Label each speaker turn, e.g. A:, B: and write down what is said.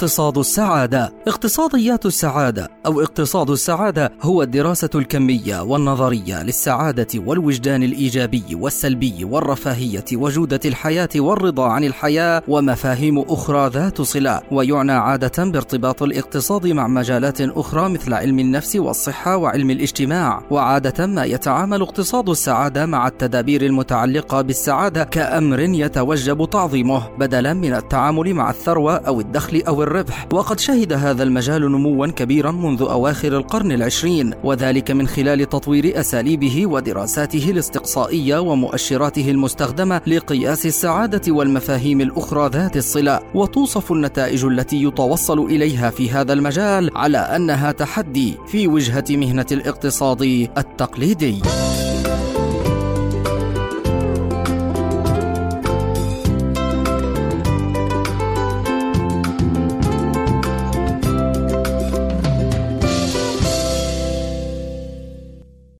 A: اقتصاد السعادة. اقتصاديات السعادة أو اقتصاد السعادة هو الدراسة الكمية والنظرية للسعادة والوجدان الإيجابي والسلبي والرفاهية وجودة الحياة والرضا عن الحياة ومفاهيم أخرى ذات صلة. ويعنى عادة بارتباط الاقتصاد مع مجالات أخرى مثل علم النفس والصحة وعلم الاجتماع. وعادة ما يتعامل اقتصاد السعادة مع التدابير المتعلقة بالسعادة كأمر يتوجب تعظيمه بدلا من التعامل مع الثروة أو الدخل أو الربح وقد شهد هذا المجال نموا كبيرا منذ أواخر القرن العشرين وذلك من خلال تطوير أساليبه ودراساته الاستقصائية ومؤشراته المستخدمة لقياس السعادة والمفاهيم الأخرى ذات الصلة. وتوصف النتائج التي يتوصل إليها في هذا المجال على أنها تحدي في وجهة مهنة الاقتصاد التقليدي.